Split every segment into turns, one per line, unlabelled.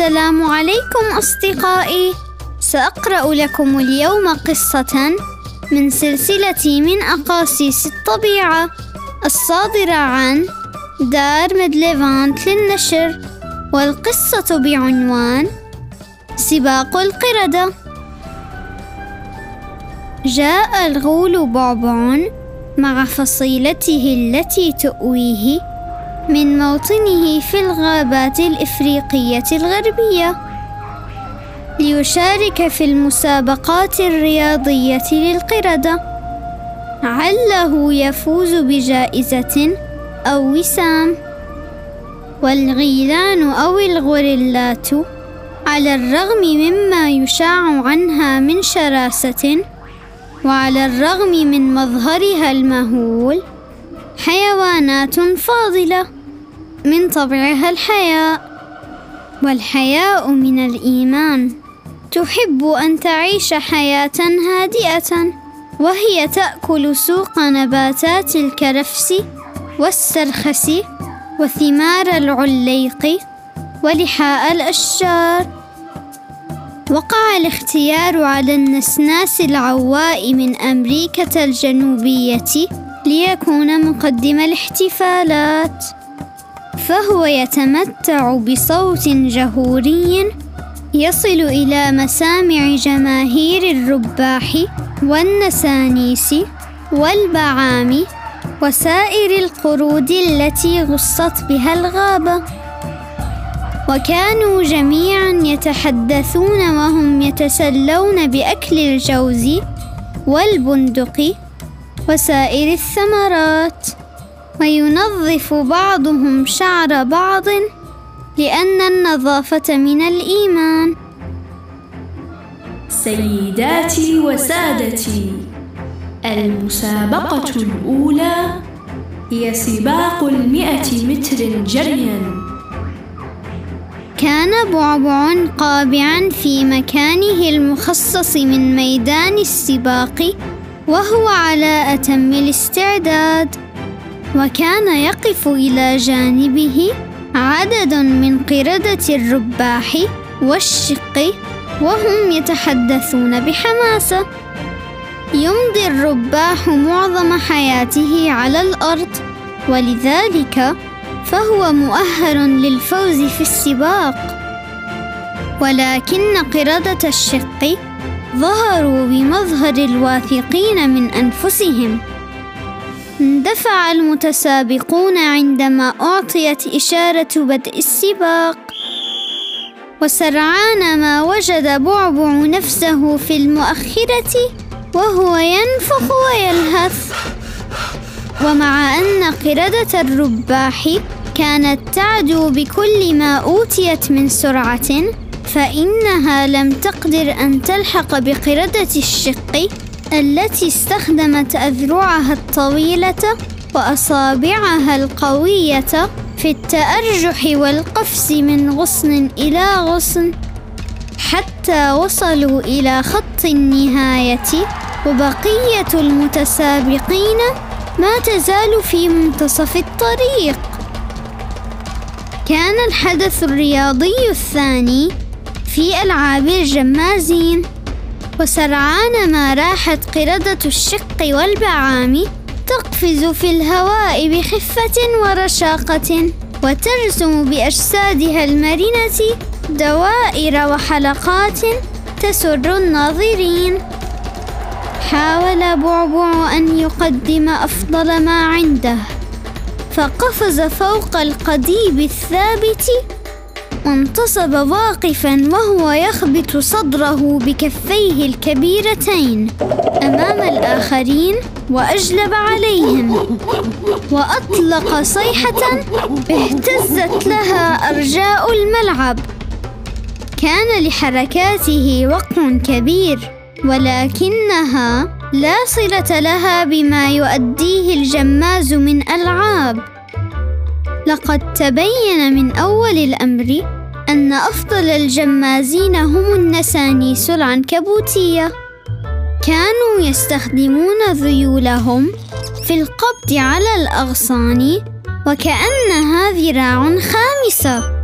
السلام عليكم أصدقائي. سأقرأ لكم اليوم قصة من سلسلة من أقاصيص الطبيعة الصادرة عن دار مدليفانت للنشر والقصة بعنوان سباق القردة. جاء الغول بعبع مع فصيلته التي تؤويه من موطنه في الغابات الإفريقية الغربية. ليشارك في المسابقات الرياضية للقردة. عله يفوز بجائزة أو وسام. والغيلان أو الغوريلات على الرغم مما يشاع عنها من شراسة وعلى الرغم من مظهرها المهول حيوانات فاضلة. من طبعها الحياء. والحياء من الإيمان. تحب أن تعيش حياة هادئة وهي تأكل سوق نباتات الكرفس والسرخس وثمار العليق ولحاء الأشجار. وقع الاختيار على النسناس العواء من أمريكا الجنوبية ليكون مقدم الاحتفالات. فهو يتمتع بصوت جهوري يصل إلى مسامع جماهير الرباح والنسانيس والبعام وسائر القرود التي غصت بها الغابة. وكانوا جميعا يتحدثون وهم يتسلون بأكل الجوز والبندق وسائر الثمرات. وينظف بعضهم شعر بعض لأن النظافة من الإيمان.
سيداتي وسادتي المسابقة الأولى هي سباق المئة متر جريا.
كان بعبع قابعا في مكانه المخصص من ميدان السباق وهو على أتم الاستعداد. وكان يقف إلى جانبه عدد من قردة الرباح والشق وهم يتحدثون بحماسة. يمضي الرباح معظم حياته على الأرض ولذلك فهو مؤهل للفوز في السباق. ولكن قردة الشق ظهروا بمظهر الواثقين من أنفسهم. اندفع المتسابقون عندما أعطيت إشارة بدء السباق. وسرعان ما وجد بعبع نفسه في المؤخرة وهو ينفخ ويلهث ومع أن قردة الرباح كانت تعدو بكل ما أوتيت من سرعة فإنها لم تقدر أن تلحق بقردة الشق التي استخدمت أذرعها الطويلة وأصابعها القوية في التأرجح والقفز من غصن إلى غصن حتى وصلوا إلى خط النهاية وبقية المتسابقين ما تزال في منتصف الطريق. كان الحدث الرياضي الثاني في ألعاب الجمازين. وسرعان ما راحت قردة الشق والبعام تقفز في الهواء بخفة ورشاقة وترسم بأجسادها المرنة دوائر وحلقات تسر الناظرين. حاول بعبع أن يقدم أفضل ما عنده فقفز فوق القضيب الثابت وانتصب واقفا وهو يخبط صدره بكفيه الكبيرتين أمام الآخرين وأجلب عليهم. وأطلق صيحه اهتزت لها أرجاء الملعب. كان لحركاته وقع كبير ولكنها لا صلة لها بما يؤديه الجماز من ألعاب. لقد تبين من أول الأمر أن أفضل الجمازين هم النسانيس العنكبوتية. كانوا يستخدمون ذيولهم في القبض على الأغصان وكأنها ذراع خامسة.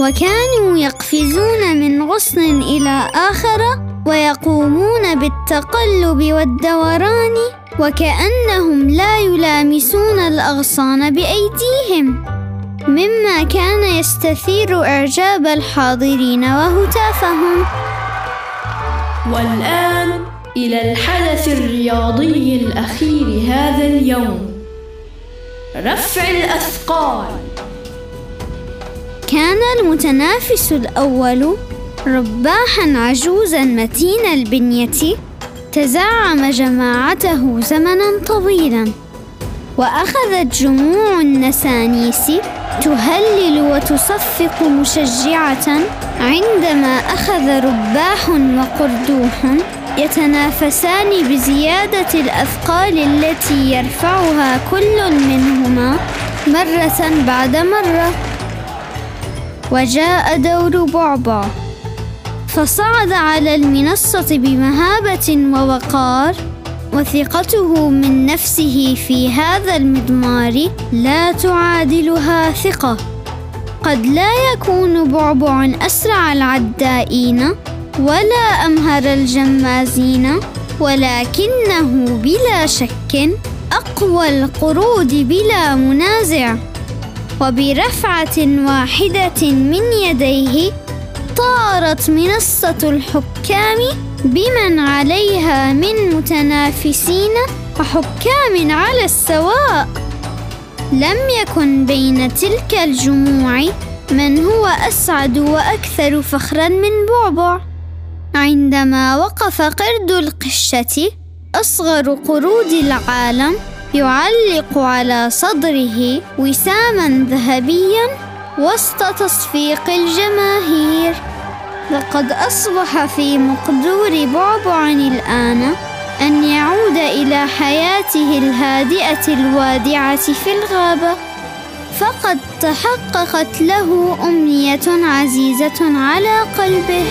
وكانوا يقفزون من غصن إلى آخر ويقومون بالتقلب والدوران وكأنهم لا يلامسون الأغصان بأيديهم. مما كان يستثير إعجاب الحاضرين وهتافهم.
والآن إلى الحدث الرياضي الأخير هذا اليوم. رفع الأثقال.
كان المتنافس الأول رباحا عجوزا متين البنية. تزعم جماعته زمنا طويلا. وأخذت جموع النسانيس. تهلل وتصفق مشجعة عندما أخذ رباح وقردوح يتنافسان بزيادة الأثقال التي يرفعها كل منهما مرة بعد مرة. وجاء دور بعبع فصعد على المنصة بمهابة ووقار. وثقته من نفسه في هذا المضمار لا تعادلها ثقة. قد لا يكون بعبع أسرع العدائين ولا أمهر الجمازين ولكنه بلا شك أقوى القرود بلا منازع. وبرفعة واحدة من يديه طارت منصة الحكام بمن عليها من متنافسين وحكام على السواء. لم يكن بين تلك الجموع من هو أسعد وأكثر فخرا من بعبع. عندما وقف قرد القشة أصغر قرود العالم يعلق على صدره وساما ذهبيا وسط تصفيق الجماهير. لقد أصبح في مقدور بعبع الآن أن يعود إلى حياته الهادئة الوادعة في الغابة فقد تحققت له أمنية عزيزة على قلبه.